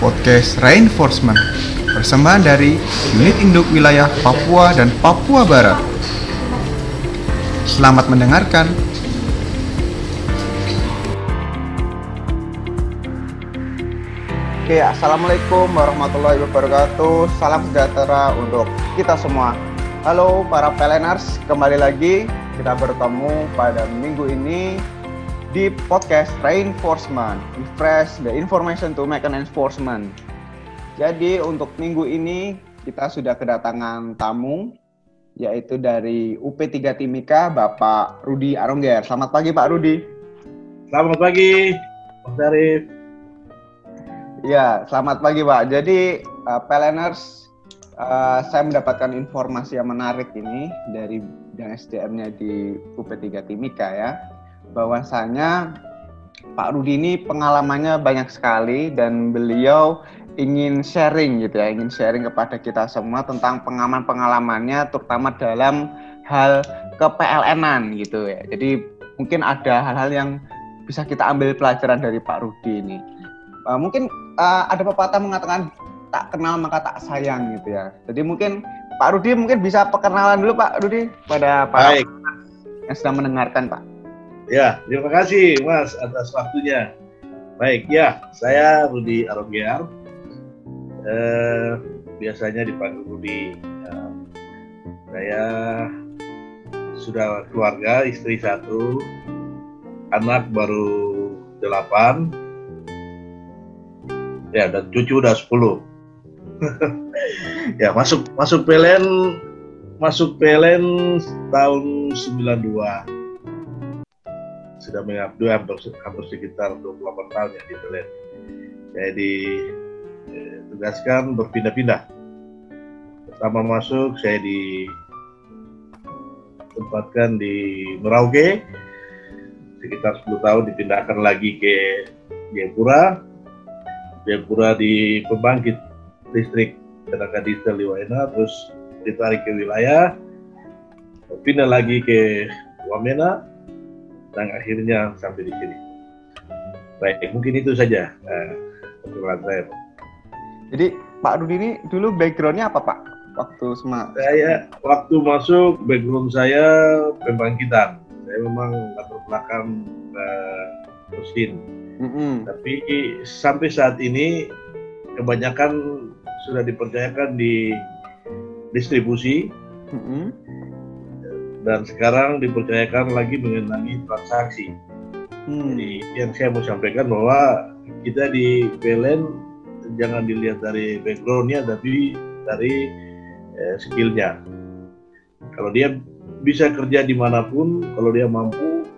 podcast Reinforcement persembahan dari Unit Induk Wilayah Papua dan Papua Barat. Selamat mendengarkan. Oke, Assalamualaikum warahmatullahi wabarakatuh. Salam sejahtera untuk kita semua. Halo para peleners, kembali lagi kita bertemu pada minggu ini di podcast Reinforcement. Refresh the information to make an enforcement. Jadi untuk minggu ini kita sudah kedatangan tamu yaitu dari UP3 Timika Bapak Rudi Arongger. Selamat pagi Pak Rudi. Selamat pagi, Mas Arif. Ya, selamat pagi Pak. Jadi uh, Peleners, uh, saya mendapatkan informasi yang menarik ini dari dan SDM-nya di UP3 Timika ya, bahwasanya Pak Rudi ini pengalamannya banyak sekali dan beliau ingin sharing gitu ya, ingin sharing kepada kita semua tentang pengalaman-pengalamannya terutama dalam hal ke-PLN-an gitu ya. Jadi mungkin ada hal-hal yang bisa kita ambil pelajaran dari Pak Rudi ini. Uh, mungkin uh, ada pepatah mengatakan tak kenal maka tak sayang gitu ya. Jadi mungkin Pak Rudi mungkin bisa perkenalan dulu Pak Rudi pada para Baik. yang sedang mendengarkan Pak. Ya, terima kasih Mas atas waktunya. Baik, ya, saya Rudi Arongger. Eh, biasanya dipanggil Rudi. Ya, saya sudah keluarga, istri satu, anak baru delapan, ya dan cucu udah sepuluh. ya masuk masuk PLN masuk PLN tahun 92 sudah mengabdi hampir, hampir sekitar 28 tahun ya di PLN jadi eh, tugaskan berpindah-pindah. Pertama masuk saya ditempatkan di Merauke. Sekitar 10 tahun dipindahkan lagi ke Jayapura. Jayapura di pembangkit listrik tenaga diesel di Waena terus ditarik ke wilayah. Pindah lagi ke Wamena dan akhirnya sampai di sini. Baik, mungkin itu saja uh, perkenalan saya. Pak. Jadi Pak Rudi ini dulu backgroundnya apa Pak? Waktu sama Saya waktu masuk background saya pembangkitan. Saya memang latar belakang uh, mesin. Mm-mm. Tapi sampai saat ini kebanyakan sudah dipercayakan di distribusi Mm-mm. Dan sekarang dipercayakan lagi mengenai transaksi. Hmm. Jadi yang saya mau sampaikan bahwa kita di PLN jangan dilihat dari backgroundnya tapi dari eh, skillnya. Kalau dia bisa kerja di mana pun, kalau dia mampu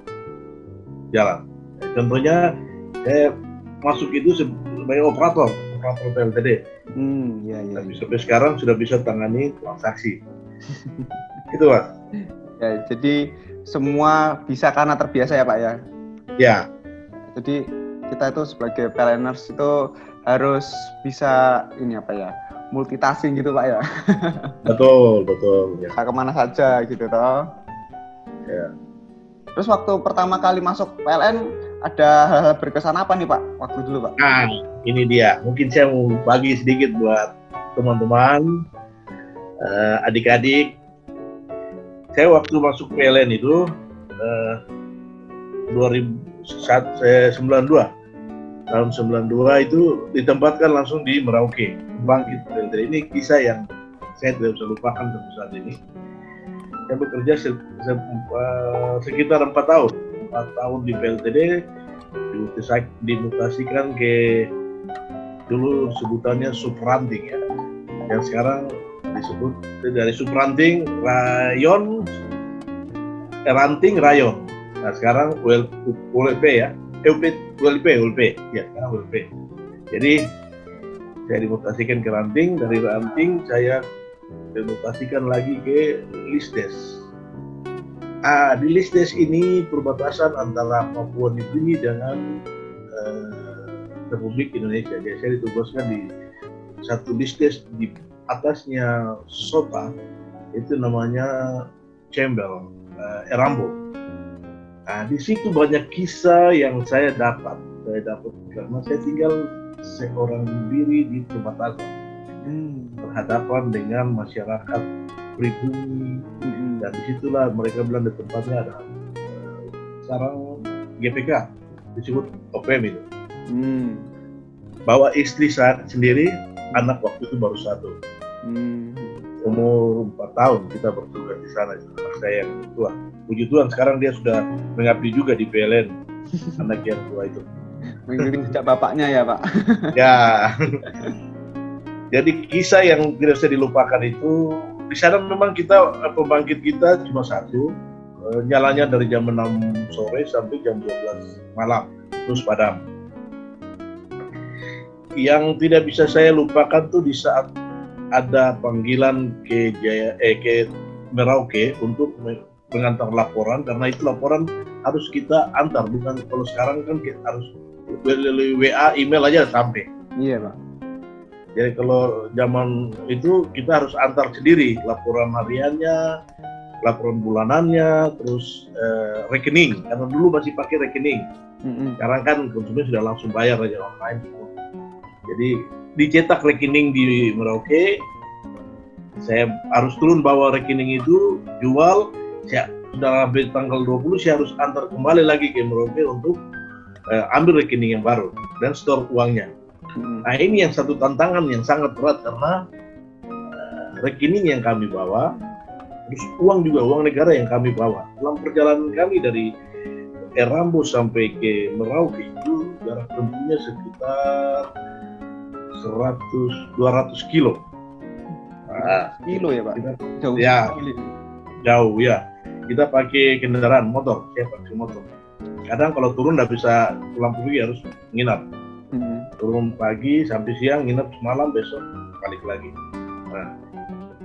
jalan. Contohnya saya masuk itu sebagai operator, operator PLTD. Hmm, ya ya. Tapi sampai sekarang sudah bisa tangani transaksi. itu mas. Ya, jadi semua bisa karena terbiasa ya Pak ya. Ya, Jadi kita itu sebagai PLNers itu harus bisa ini apa ya multitasking gitu Pak ya. betul betul. Ya. Bisa ke mana saja gitu toh. Ya. Terus waktu pertama kali masuk PLN ada hal-hal berkesan apa nih Pak waktu dulu Pak? Nah, ini dia. Mungkin saya mau bagi sedikit buat teman-teman, eh, adik-adik. Saya waktu masuk PLN itu eh, 2092 tahun 92 itu ditempatkan langsung di Merauke, bangkit PLN. Ini kisah yang saya tidak bisa lupakan sampai saat ini. Saya bekerja se- se- eh, sekitar empat tahun, empat tahun di PLTD, dimutasi- dimutasikan ke dulu sebutannya subranting ya yang sekarang disebut. Dari subranting rayon. Eh, ranting rayon. Nah sekarang UL, ULP ya. Eh, UP, ULP ULP ya sekarang ULP jadi saya dimutasikan ke ranting. Dari ranting saya dimutasikan lagi ke lisdes. Ah di lisdes ini perbatasan antara Papua Nugini dengan eh, Republik Indonesia. Jadi saya ditugaskan di satu listes di atasnya Sota itu namanya Cembel, eh, Erambo. Nah di situ banyak kisah yang saya dapat. Saya dapat karena saya tinggal seorang diri di perbatasan hmm. berhadapan dengan masyarakat pribumi hmm. dan di situlah mereka bilang di tempatnya ada sarang GPK disebut OPM itu hmm. bawa istri saat sendiri anak waktu itu baru satu hmm. umur 4 tahun kita bertugas di sana anak saya yang tua puji Tuhan sekarang dia sudah mengabdi juga di PLN anak yang tua itu. Mengikuti sejak bapaknya ya pak? Ya. Jadi kisah yang tidak bisa dilupakan itu di sana memang kita pembangkit kita cuma satu. Eh, nyalanya dari jam 6 sore sampai jam 12 malam terus padam. Yang tidak bisa saya lupakan tuh di saat ada panggilan ke Jaya eh ke Merauke untuk mengantar laporan karena itu laporan harus kita antar. Bukan kalau sekarang kan kita harus melalui WA email aja sampai. Iya pak. Jadi kalau zaman itu kita harus antar sendiri laporan hariannya laporan bulanannya terus eh, rekening. Karena dulu masih pakai rekening. Mm-hmm. sekarang kan konsumen sudah langsung bayar aja online. Jadi dicetak rekening di Merauke saya harus turun bawa rekening itu jual saya sudah sampai tanggal 20 saya harus antar kembali lagi ke Merauke untuk uh, ambil rekening yang baru dan store uangnya. Hmm. Nah ini yang satu tantangan yang sangat berat karena uh, rekening yang kami bawa, terus uang juga uang negara yang kami bawa. Dalam perjalanan kami dari Erambo sampai ke Merauke itu jarak tempuhnya sekitar 100 200 kilo. Nah, kilo ya pak? Jauh ya, jauh ya kita pakai kendaraan motor saya pakai motor kadang kalau turun nggak bisa pulang pergi harus nginap hmm. turun pagi sampai siang nginap semalam besok balik lagi nah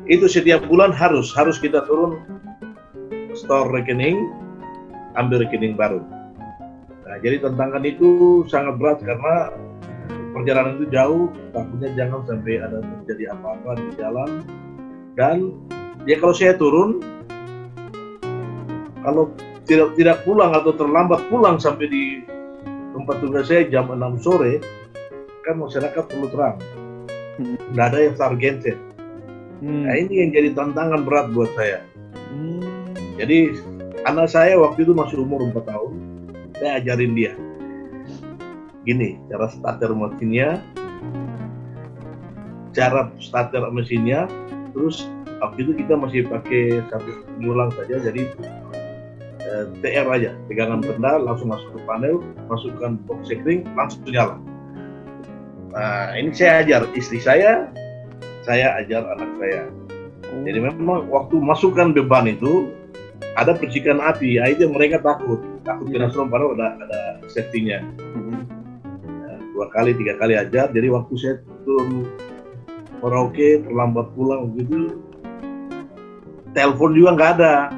itu setiap bulan harus harus kita turun store rekening ambil rekening baru nah jadi tantangan itu sangat berat karena perjalanan itu jauh takutnya jangan sampai ada terjadi apa-apa di jalan dan ya kalau saya turun kalau tidak tidak pulang atau terlambat pulang sampai di tempat tugas saya jam 6 sore kan masyarakat perlu terang hmm. nggak ada yang targeted hmm. nah ini yang jadi tantangan berat buat saya hmm. jadi anak saya waktu itu masih umur 4 tahun saya ajarin dia gini cara starter mesinnya cara starter mesinnya terus waktu itu kita masih pakai satu bulan saja jadi eh, TR aja pegangan benda langsung masuk ke panel masukkan box sekring langsung nyala. Nah ini saya ajar istri saya saya ajar anak saya. Jadi memang waktu masukkan beban itu ada percikan api ya itu mereka takut. Takut kena serem padahal ada ada safety-nya. Nah, dua kali tiga kali ajar jadi waktu saya turun Merauke terlambat pulang begitu telepon juga nggak ada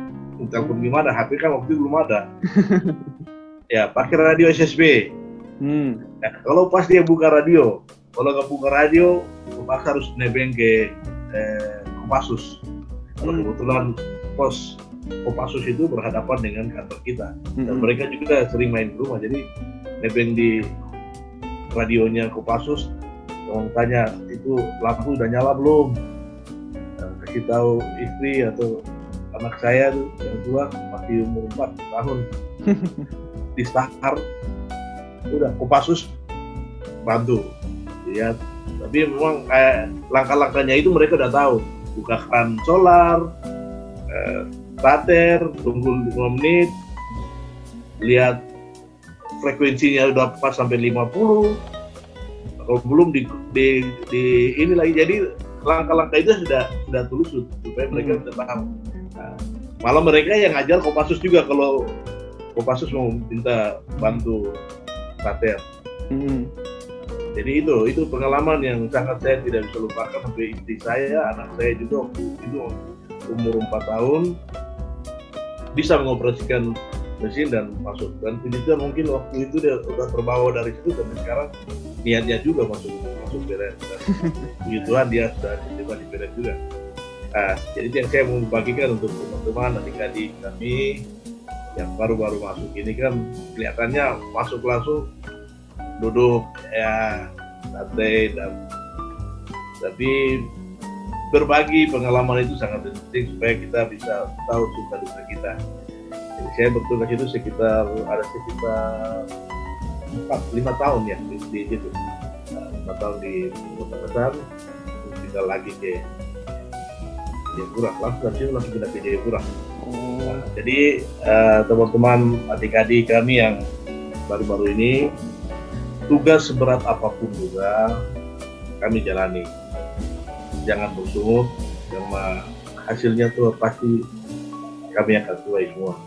telepon gimana HP kan waktu itu belum ada ya pakai radio SSB hmm. nah, kalau pas dia buka radio kalau nggak buka radio terpaksa harus nebeng ke eh, Kopassus kalau hmm. kebetulan pos Kopassus itu berhadapan dengan kantor kita dan hmm. mereka juga sering main ke rumah jadi nebeng di radionya Kopassus orang tanya itu lampu udah nyala belum? Nah, kasih tahu istri atau anak saya tuh yang tua masih umur 4 tahun. Di Stakar udah Kopassus bantu. Ya tapi memang kayak langkah-langkahnya itu mereka udah tahu. Buka keran solar eh, bater tunggu 5 menit lihat frekuensinya udah pas sampai 50 kalau belum di, di, di ini lagi jadi langkah-langkah itu sudah sudah tulus supaya mereka hmm. paham malah mereka yang ngajar Kopassus juga kalau Kopassus mau minta bantu pater. Hmm. Jadi itu itu pengalaman yang sangat saya tidak bisa lupakan sampai istri saya, anak saya juga waktu itu umur 4 tahun bisa mengoperasikan mesin dan masuk. Dan Tuhan mungkin waktu itu dia sudah terbawa dari situ dan sekarang niatnya juga masuk masuk beres. Dan puji Tuhan dia sudah diterima di juga. Nah, jadi yang saya mau bagikan untuk teman-teman adik-adik kami yang baru-baru masuk ini kan kelihatannya masuk langsung duduk ya santai dan tapi berbagi pengalaman itu sangat penting supaya kita bisa tahu suka duka kita. Jadi saya bertugas itu sekitar ada sekitar empat lima tahun ya di, di situ. Lima tahun di kota besar tinggal lagi ke Jayapura. Langsung dari situ langsung pindah ke Jayapura. Nah, jadi uh, teman-teman adik-adik kami yang baru-baru ini tugas seberat apa pun juga kami jalani. Jangan bersungut karena hasilnya tuh pasti kami akan tuai semua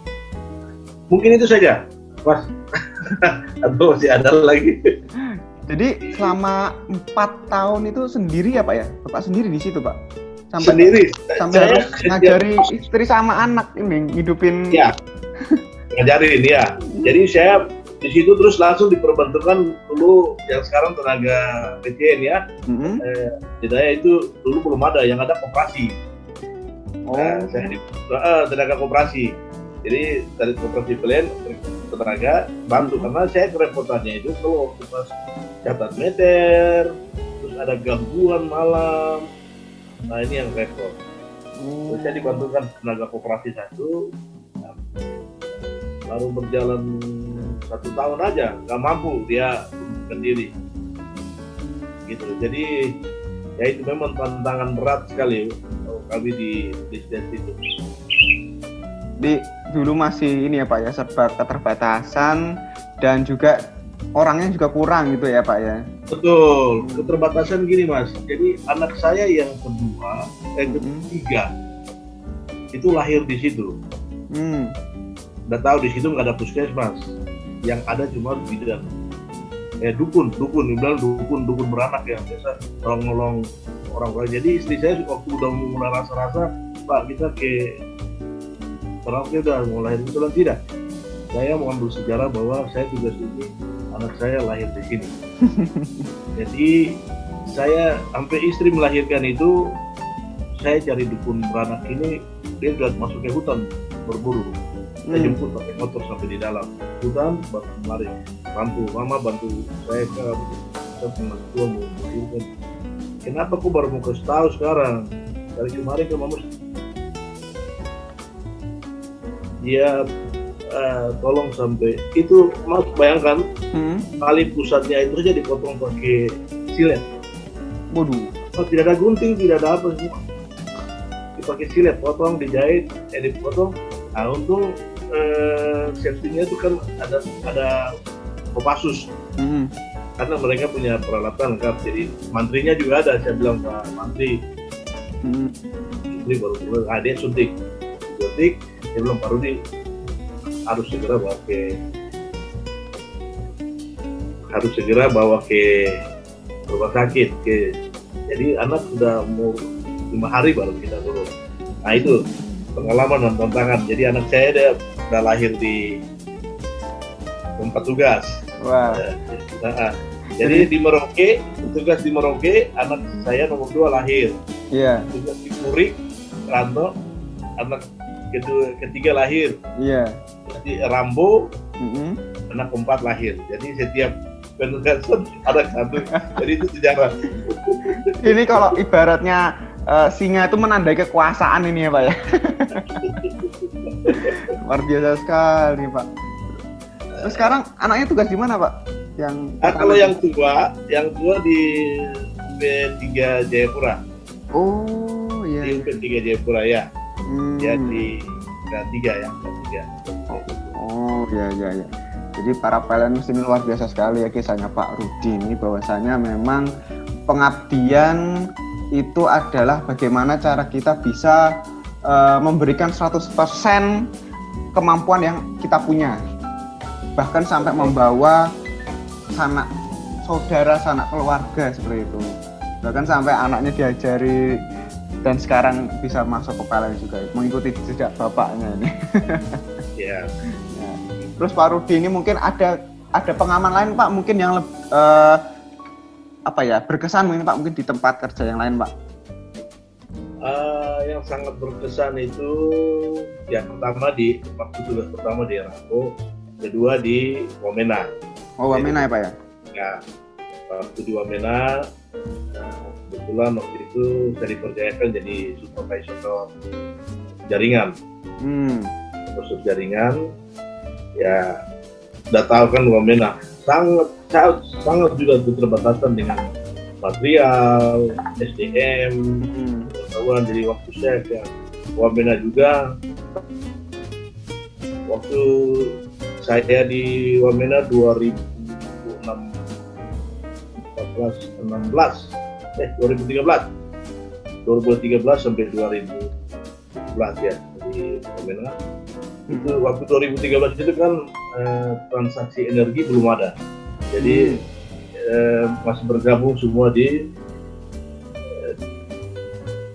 mungkin itu saja mas. Atau masih ada lagi? Jadi selama empat tahun itu sendiri ya pak ya? Bapak sendiri di situ pak? Sampai sendiri. sampai saya, harus ngajari istri sama anak ini hidupin ya. Ngajarin ya. Jadi saya di situ terus langsung diperbantukan dulu yang sekarang tenaga PCN ya. Mm-hmm. eh, itu dulu belum ada yang ada koperasi. Oh. nah, saya di uh, tenaga koperasi jadi dari koperasi pelayan tenaga bantu. Karena saya kerepotannya itu kalau pas catat meter terus ada gangguan malam. Nah ini yang repot. Terus saya dibantukan tenaga koperasi satu. Nah, baru berjalan satu tahun aja nggak mampu dia sendiri gitu. Jadi ya itu memang tantangan berat sekali kami di bisnis itu. Di dulu masih ini ya pak ya serba keterbatasan dan juga orangnya juga kurang gitu ya pak ya. Betul keterbatasan gini mas. Jadi anak saya yang kedua yang hmm. ketiga itu lahir di situ. Hmm. udah tahu di situ nggak ada puskesmas. Yang ada cuma bidan. Eh dukun dukun. Bilang dukun dukun beranak ya biasa orang nolong orang orang jadi istri saya waktu udah mulai rasa-rasa pak kita ke orang udah mau lahir betulan tidak. Saya mau ambil sejarah bahwa saya juga sini anak saya lahir di sini. Jadi saya sampai istri melahirkan itu saya cari dukun beranak ini dia sudah masuk ke hutan berburu. Saya hmm. jemput pakai motor sampai di dalam. Hutan baru kemari bantu mama bantu saya ke saya pernah tua mau kenapa aku baru mau kasih tahu sekarang? Dari kemarin ke mama dia uh, tolong sampai itu mas bayangkan hmm. kali pusatnya itu saja dipotong pakai silet. Waduh. Oh, tidak ada gunting tidak ada apa semua dipakai silet potong dijahit eh dipotong. Nah untung eh, safety-nya itu kan ada ada Kopassus. Mm. karena mereka punya peralatan lengkap jadi mantrinya juga ada saya bilang pak mantri. Mm. ini baru mulai ah, dia suntik. Suntik bilang baru di harus segera bawa ke harus segera bawa ke rumah sakit ke jadi anak sudah mau lima hari baru kita turun nah itu pengalaman dan tantangan jadi anak saya dia udah lahir di tempat tugas. Wah. Wow. Nah, jadi di Merauke, tugas di Merauke, anak saya nomor dua lahir. Iya. Yeah. Tugas di Purik, Ranto, anak kedua, ketiga lahir. Iya. Jadi Rambo, mm -hmm. anak keempat lahir. Jadi setiap penugasan ada satu. jadi itu sejarah. ini kalau ibaratnya uh, singa itu menandai kekuasaan ini ya pak ya. Luar biasa sekali, Pak. Terus sekarang anaknya tugas di mana, Pak? Yang nah, kalau yang tua, yang tua di P3 Jayapura. Oh, iya. Di P3 Jayapura ya. Hmm. Ya di P3 ya, P3. Oh, iya iya iya. Jadi para PLNers ini luar biasa sekali ya kisahnya Pak Rudi ini bahwasanya memang pengabdian itu adalah bagaimana cara kita bisa uh, memberikan 100% kemampuan yang kita punya. Bahkan sampai membawa sanak saudara, sanak keluarga seperti itu. Bahkan sampai anaknya diajari dan sekarang bisa masuk ke PLN juga mengikuti jejak bapaknya ini. Iya. ya. Terus Pak Rudi ini mungkin ada ada pengaman lain Pak mungkin yang uh, apa ya berkesan mungkin Pak mungkin di tempat kerja yang lain Pak uh, yang sangat berkesan itu yang pertama di waktu tugas pertama di Rambo, kedua di Wamena. Oh Wamena ya Pak ya? Ya. waktu di Wamena nah, kebetulan waktu itu saya dipercayakan jadi supervisor jaringan Hmm. supervisor jaringan ya udah tahu kan Wamena sangat sangat, sangat juga keterbatasan dengan material SDM Hmm. pengetahuan jadi waktu saya ke Wamena juga waktu saya di Wamena 2006 14 16 eh 2013 2013 sampai 2014 ya di Wamena itu waktu 2013 itu kan eh, transaksi energi belum ada jadi eh, masih bergabung semua di eh,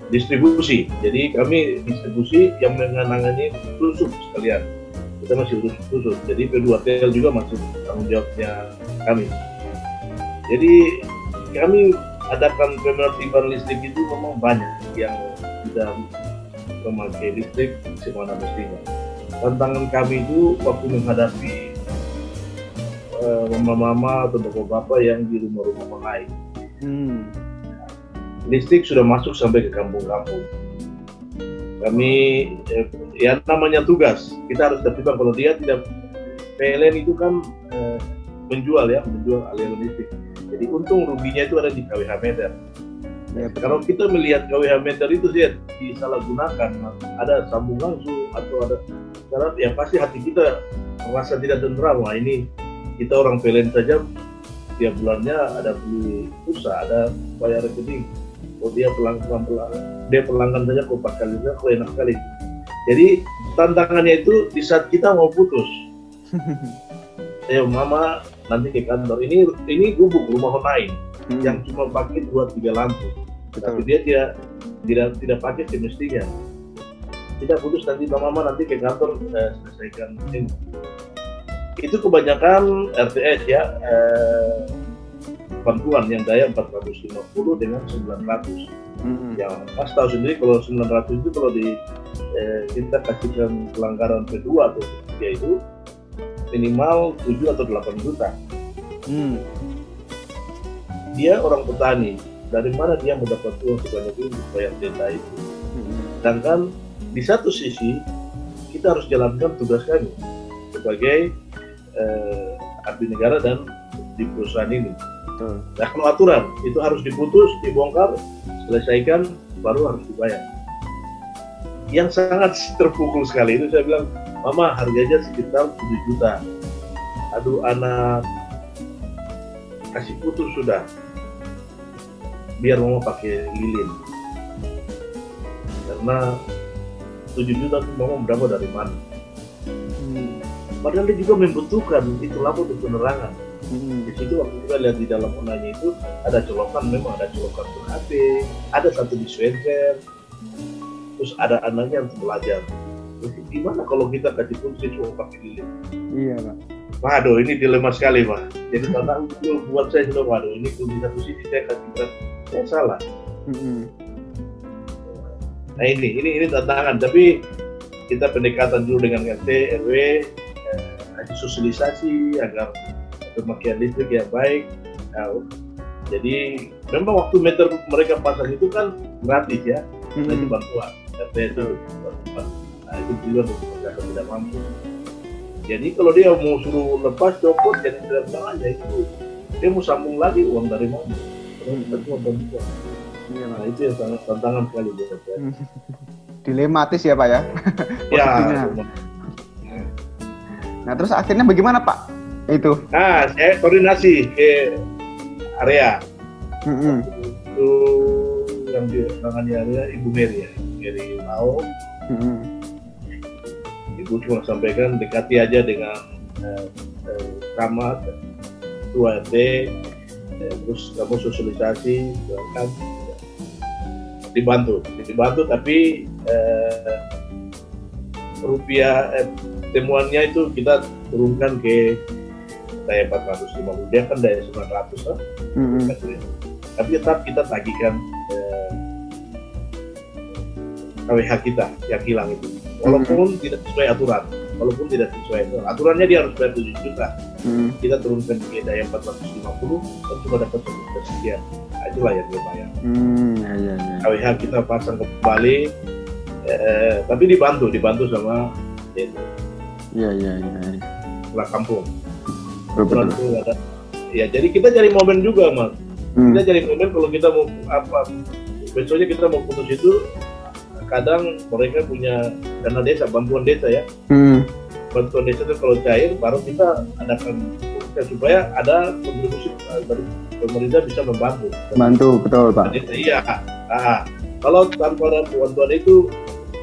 distribusi. Jadi kami distribusi yang mengenangani tusuk sekalian. Kita masih urus tusuk. Jadi P2TL juga masih tanggung jawabnya kami. Jadi kami adakan penertiban listrik itu memang banyak yang tidak memakai listrik semana mestinya. Tantangan kami itu waktu menghadapi eh, mama-mama atau bapak-bapak yang di rumah-rumah lain Hmm. listrik sudah masuk sampai ke kampung-kampung. Kami eh, ya namanya tugas kita harus tertibkan kalau dia tidak PLN itu kan eh, menjual ya menjual aliran listrik. Jadi untung ruginya itu ada di KWH meter. Ya, Kalau kita melihat KWH meter itu sih disalahgunakan, ada sambungan su atau ada karena yang pasti hati kita merasa tidak tentram. Wah ini kita orang PLN saja tiap bulannya ada beli pulsa, ada bayar rekening. Oh dia pelanggan pelanggan, dia pelanggan saja kok empat kali saja, kok enak sekali. Jadi tantangannya itu di saat kita mau putus, ayo mama nanti ke kantor ini ini gubuk rumah lain Hmm. yang cuma pakai dua tiga lampu tapi Betul. dia tidak tidak tidak pakai semestinya tidak putus nanti mama nanti ke kantor eh, selesaikan ini itu kebanyakan RTS ya eh, bantuan yang daya 450 dengan 900 Hmm. yang Mas tahu sendiri kalau 900 itu kalau di eh, kita kasihkan pelanggaran kedua atau ketiga itu minimal 7 atau 8 juta Hmm. dia orang petani dari mana dia mendapat uang sebanyak itu bayar denda itu Hmm. sedangkan di satu sisi kita harus jalankan tugas kami sebagai eh, abdi negara dan di perusahaan ini Betul. nah kalau aturan itu harus diputus dibongkar selesaikan baru harus dibayar yang sangat terpukul sekali itu saya bilang mama harganya sekitar 7 juta. Aduh anak. Kasih putus sudah. Biar mama pakai lilin. Karena 7 juta itu mama berapa dari mana? Hmm. padahal dia juga membutuhkan itu lampu untuk penerangan. Hmm. di situ waktu kita lihat di dalam onanya itu ada colokan memang ada colokan untuk HP ada satu dispenser terus ada anaknya untuk belajar gimana kalau kita kasih fungsi cuma pakai lilin? Iya, Pak. waduh ini dilema sekali pak. Jadi tantangan itu buat saya sudah waduh ini di satu sisi saya kasih berat saya salah. Nah ini ini ini tantangan. Tapi kita pendekatan dulu dengan RT RW eh, sosialisasi agar pemakaian listrik yang baik Nah, jadi memang waktu meter mereka pasang itu kan gratis ya. Nah, itu Hmm. bantuan RT itu. Bantuan nah itu juga mereka tidak mampu jadi kalau dia mau suruh lepas copot jadi tidak aja itu dia mau sambung lagi uang dari mana bantuan Iya, nah itu yang sangat tantangan sekali buat saya Dilematis ya, Pak ya. ya. Nah, terus akhirnya bagaimana, Pak? Itu. nah saya koordinasi ke area Hmm. itu yang di tangannya area Ibu Mary ya Mary Lau Hmm. Ibu cuma sampaikan dekati aja dengan eh, eh, camat, ketua RT, eh, terus kamu sosialisasi, kan dibantu, dibantu tapi eh, rupiah eh, temuannya itu kita turunkan ke daya 450 dia kan daya 900 kan Hmm. tapi tetap kita tagihkan eh, KWH kita yang hilang itu walaupun tidak sesuai aturan walaupun tidak sesuai itu. Aturannya dia harus bayar 7 juta. Hmm. Kita turunkan ke daya 450 dan cuma dapat satu sekian. Nah, itulah yang dia bayar. Hmm, ya, ya, ya. KWH kita pasang kembali, eh, tapi dibantu, dibantu sama itu, Iya, iya, iya. setelah kampung. Betul, Aturan betul. itu ada. Ya, jadi kita cari momen juga, mas. Hmm. Kita cari momen kalau kita mau apa besoknya kita mau putus itu kadang mereka punya dana desa bantuan desa ya Hmm. bantuan desa itu kalau cair baru kita adakan ya, supaya ada kontribusi uh, dari pemerintah bisa membantu Bantu, betul, Pak. Desa, iya nah, kalau tanpa ada bantuan itu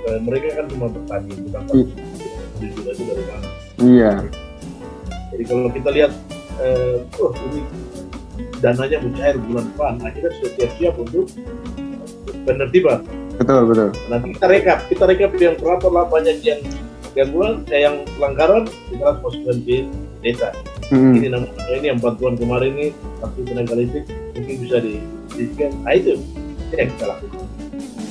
eh, mereka kan cuma bertani bukan juta itu dari mana Iya. jadi kalau kita lihat eh, oh ini dananya mencair bulan depan kita sudah siap-siap untuk penertiban Betul, betul. nanti kita rekap kita rekap yang berapa lah banyak yang gangguan eh, yang pelanggaran kita harus masukkan di desa Hmm. ini namanya ini yang bantuan kemarin ini kartu tenaga listrik mungkin bisa di di nah itu yang kita lakukan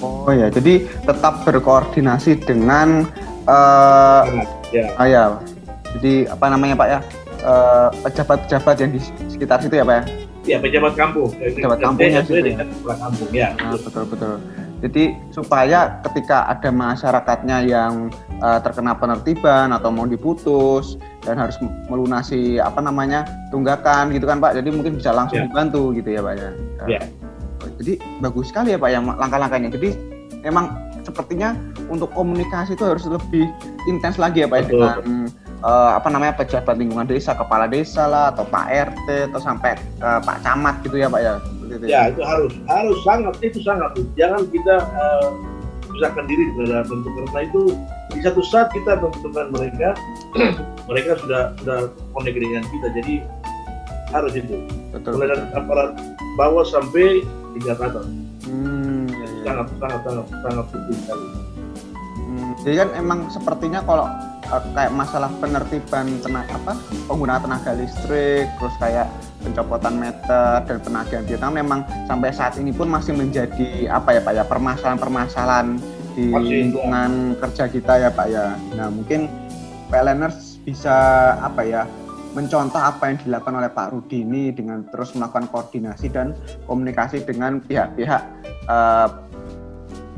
Oh ya, jadi tetap berkoordinasi dengan eh Sangat, ya ah, ya. Jadi apa namanya Pak ya? Eh, pejabat-pejabat yang di sekitar situ ya Pak ya? ya pejabat kampung Pejabat ya? kampung ya Ah, betul betul. Jadi supaya ketika ada masyarakatnya yang eh, terkena penertiban atau mau diputus dan harus melunasi apa namanya tunggakan gitu kan Pak. Jadi mungkin bisa langsung Ya. dibantu gitu ya Pak ya. Ya. Jadi bagus sekali ya Pak ya langkah-langkahnya. Jadi memang sepertinya untuk komunikasi itu harus lebih intens lagi ya Pak ya Betul. dengan eh, apa namanya pejabat lingkungan desa, kepala desa lah atau Pak RT atau sampai eh, Pak Camat gitu ya Pak ya. Seperti itu ya itu harus harus sangat itu sangat jangan kita eh, pisahkan diri terhadap bentuk karena itu di satu saat kita menentukan mereka mereka sudah sudah connect dengan kita jadi harus itu Betul. mulai dari aparat bawah sampai tingkat atas Hmm, ya, ya. sangat sangat sangat sangat penting sekali Hmm, jadi kan emang sepertinya kalau eh, kayak masalah penertiban tenaga apa penggunaan tenaga listrik, terus kayak pencopotan meter dan penagihan biaya memang sampai saat ini pun masih menjadi apa ya Pak ya permasalahan-permasalahan di Masih, lingkungan kerja kita ya Pak ya. Nah mungkin PLNers bisa apa ya mencontoh apa yang dilakukan oleh Pak Rudi ini dengan terus melakukan koordinasi dan komunikasi dengan pihak-pihak eh,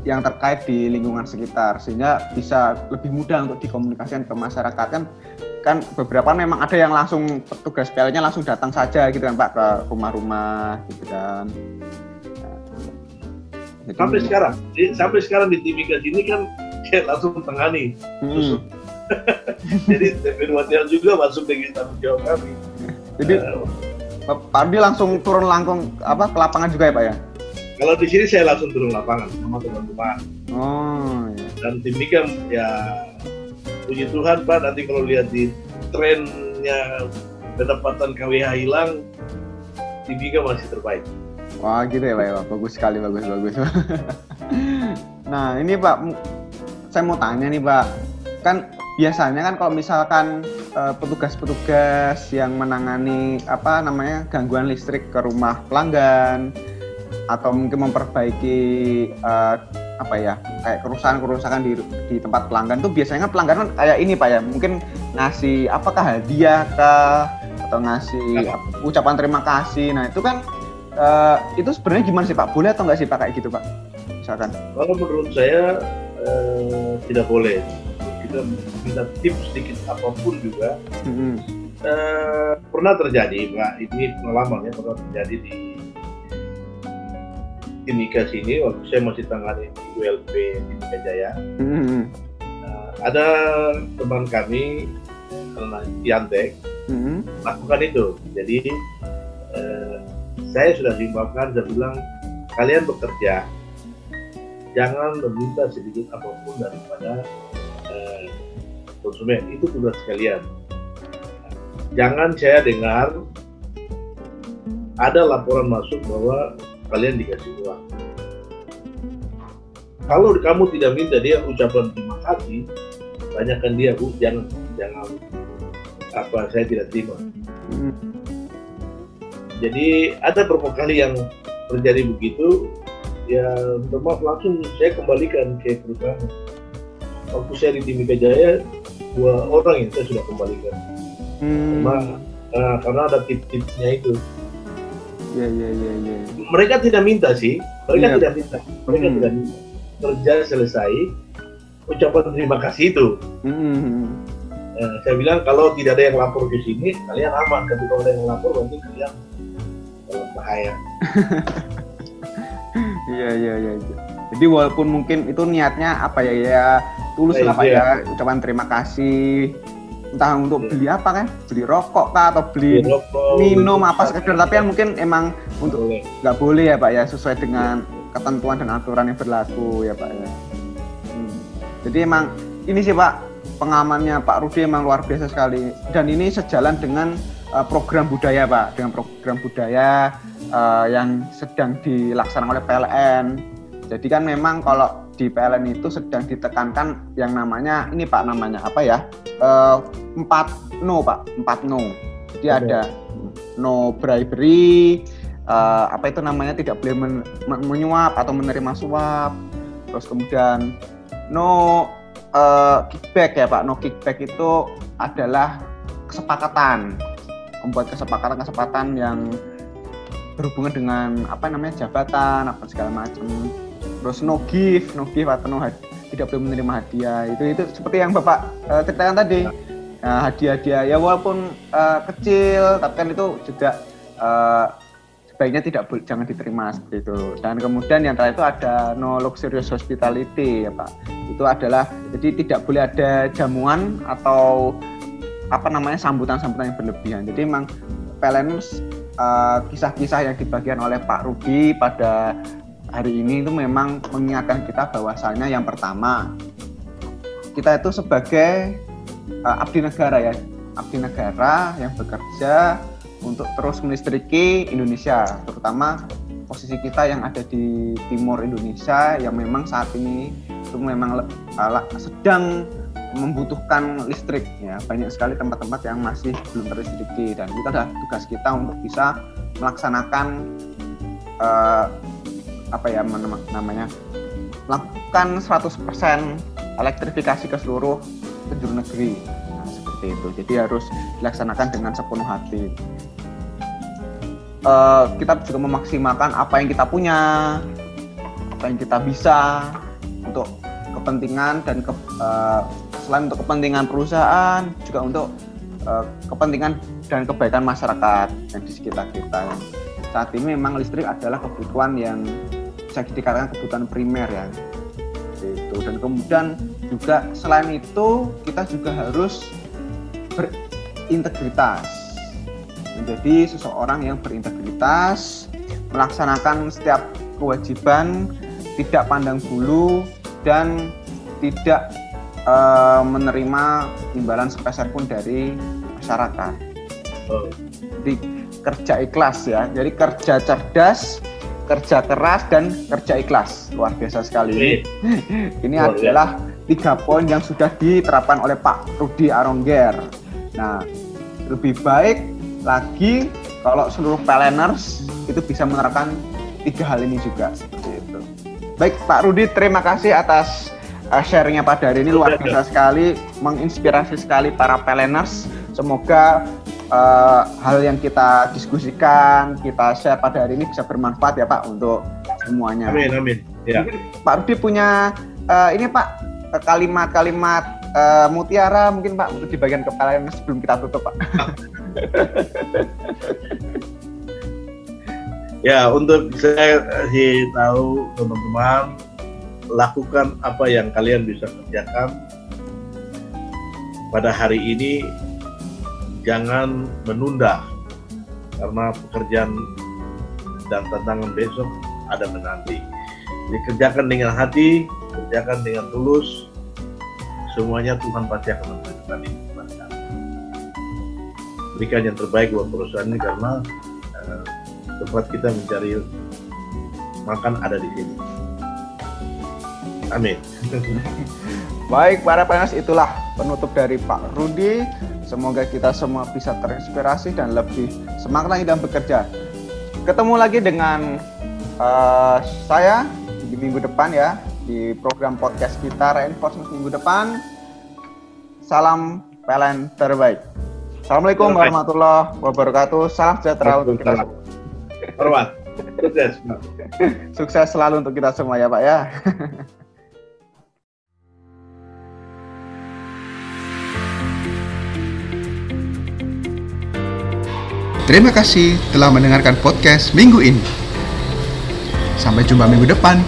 yang terkait di lingkungan sekitar sehingga bisa lebih mudah untuk dikomunikasikan ke masyarakat. Kan kan beberapa memang ada yang langsung petugas PL-nya langsung datang saja gitu kan Pak ke rumah-rumah gitu kan. Jadi- sampai sekarang di- sampai sekarang di Timika sini kan saya langsung tangani Hmm. jadi TP Watian juga masuk dengan tanggung jawab kami. Jadi Eh, Pak Rudi langsung turun langsung apa ke lapangan juga ya Pak ya kalau di sini saya langsung turun lapangan sama teman-teman oh iya. dan Timika ya puji Tuhan Pak nanti kalau lihat di trennya pendapatan KWH hilang Timika masih terbaik Wah gitu ya Pak, ya, bagus sekali, bagus, bagus. nah ini Pak, saya mau tanya nih Pak, kan biasanya kan kalau misalkan eh, petugas-petugas yang menangani apa namanya gangguan listrik ke rumah pelanggan atau mungkin memperbaiki eh, apa ya kayak kerusakan-kerusakan di di tempat pelanggan tuh biasanya kan pelanggan kan kayak ini Pak ya, mungkin ngasih apakah hadiah kah atau ngasih apa, ucapan terima kasih. Nah itu kan Eh, itu sebenarnya gimana sih Pak? Boleh atau nggak sih Pak kayak gitu Pak? Misalkan. kalau menurut saya eh, tidak boleh kita minta tips sedikit apa pun juga Mm-mm. Eh, pernah terjadi Pak ini pengalaman ya pernah terjadi di Timika sini waktu saya masih tangani di ULP Timika Jaya Mm-mm. Nah, ada teman kami karena Yantek Mm-mm. lakukan itu jadi eh, saya sudah himbaukan dan bilang kalian bekerja jangan meminta sedikit apa pun daripada eh, konsumen itu tugas kalian jangan saya dengar ada laporan masuk bahwa kalian dikasih uang. Kalau kamu tidak minta dia ucapan terima kasih tanyakan dia bu jangan jangan. Apa saya tidak terima. Mm-mm. jadi ada beberapa kali yang terjadi begitu. Ya maaf langsung saya kembalikan ke perusahaan. Waktu saya di Timika Jaya dua orang yang saya sudah kembalikan. Hmm. karena nah, karena ada tip-tipnya itu Iya iya iya iya. mereka tidak minta sih mereka Iya. tidak minta mereka Hmm. tidak minta kerja selesai ucapan terima kasih itu Hmm. Nah, saya bilang kalau tidak ada yang lapor ke sini kalian aman tapi kalau ada yang lapor berarti kalian dalam bahaya Iya iya iya. iya. Jadi walaupun mungkin itu niatnya apa ya ya tulus lah Pak iya. ya ucapan terima kasih entah untuk beli apa kan beli rokok kah atau beli Beli rokok, minum beli apa sekedar tapi yang mungkin emang untuk boleh. nggak boleh ya Pak ya sesuai dengan ketentuan dan aturan yang berlaku ya Pak ya. Hmm. Jadi emang ini sih Pak pengamannya Pak Rudi emang luar biasa sekali dan ini sejalan dengan uh, program budaya Pak dengan program budaya uh, yang sedang dilaksanakan oleh PLN. Jadi kan memang kalau di PLN itu sedang ditekankan yang namanya ini Pak namanya apa ya Eh, empat no Pak. Empat no. Jadi Oke. ada no bribery, eh, apa itu namanya tidak boleh men- men- menyuap atau menerima suap. Terus kemudian no eh, kickback ya pak. No kickback itu adalah kesepakatan. Membuat kesepakatan kesepakatan yang berhubungan dengan apa namanya jabatan apa segala macam. Terus no give no give atau no tidak boleh menerima hadiah. Itu itu seperti yang bapak eh, ceritakan tadi. Nah, hadiah-hadiah. Ya walaupun eh, kecil tapi kan itu juga eh, sebaiknya tidak boleh jangan diterima seperti itu. Dan kemudian yang terakhir itu ada no luxurious hospitality ya pak. Itu adalah jadi tidak boleh ada jamuan atau apa namanya sambutan-sambutan yang berlebihan. Jadi memang PLNers eh, kisah-kisah yang dibagikan oleh Pak Rudi pada hari ini itu memang mengingatkan kita bahwasanya yang pertama kita itu sebagai eh, abdi negara ya. Abdi negara yang bekerja untuk terus melistriki Indonesia, terutama posisi kita yang ada di timur Indonesia yang memang saat ini itu memang ala- sedang membutuhkan listrik ya. Banyak sekali tempat-tempat yang masih belum terlistriki dan itu adalah tugas kita untuk bisa melaksanakan eh, apa ya namanya melakukan 100% elektrifikasi ke seluruh penjuru negeri. Nah, seperti itu. Jadi harus dilaksanakan dengan sepenuh hati. Eh, kita juga memaksimalkan apa yang kita punya apa yang kita bisa untuk kepentingan dan ke, eh, selain untuk kepentingan perusahaan juga untuk eh, kepentingan dan kebaikan masyarakat yang di sekitar kita. Saat ini memang listrik adalah kebutuhan yang bisa dikatakan kebutuhan primer ya. Itu dan kemudian juga selain itu kita juga harus berintegritas. Menjadi seseorang yang berintegritas melaksanakan setiap kewajiban tidak pandang bulu dan tidak eh, menerima imbalan sepeser pun dari masyarakat. Oh, jadi kerja ikhlas ya. Jadi kerja cerdas kerja keras dan kerja ikhlas. Luar biasa sekali. Ini Luar adalah tiga poin yang sudah diterapkan oleh Pak Rudi Arongger. Nah lebih baik lagi kalau seluruh PLNers itu bisa menerapkan tiga hal ini juga. Seperti itu baik Pak Rudi terima kasih atas uh, sharingnya pada hari ini. Luar biasa sekali menginspirasi sekali para PLNers semoga uh, hal yang kita diskusikan, kita share pada hari ini bisa bermanfaat ya Pak untuk semuanya. amin amin ya Mungkin Pak Rudi punya uh, ini Pak kalimat-kalimat uh, mutiara mungkin Pak untuk di bagian kepala yang sebelum kita tutup Pak. Ya, untuk saya kasih tahu teman-teman, lakukan apa yang kalian bisa kerjakan pada hari ini. Jangan menunda, karena pekerjaan dan tantangan besok ada menanti. Jadi kerjakan dengan hati, kerjakan dengan tulus. Semuanya Tuhan pasti akan memberikan kepada. Berikan yang terbaik buat perusahaan ini karena eh, tempat kita mencari makan ada di sini. Amin. Baik para PNS itulah penutup dari Pak Rudi. Semoga kita semua bisa terinspirasi dan lebih semangat lagi dalam bekerja. Ketemu lagi dengan eh, saya di minggu depan ya di program podcast kita Reinforcement minggu depan. salam PLN terbaik. Assalamualaikum Terbaik. warahmatullahi wabarakatuh. Salam sejahtera untuk kita semua. Hormat. Sukses. Sukses selalu untuk kita semua ya Pak ya. Terima kasih telah mendengarkan podcast minggu ini. Sampai jumpa minggu depan.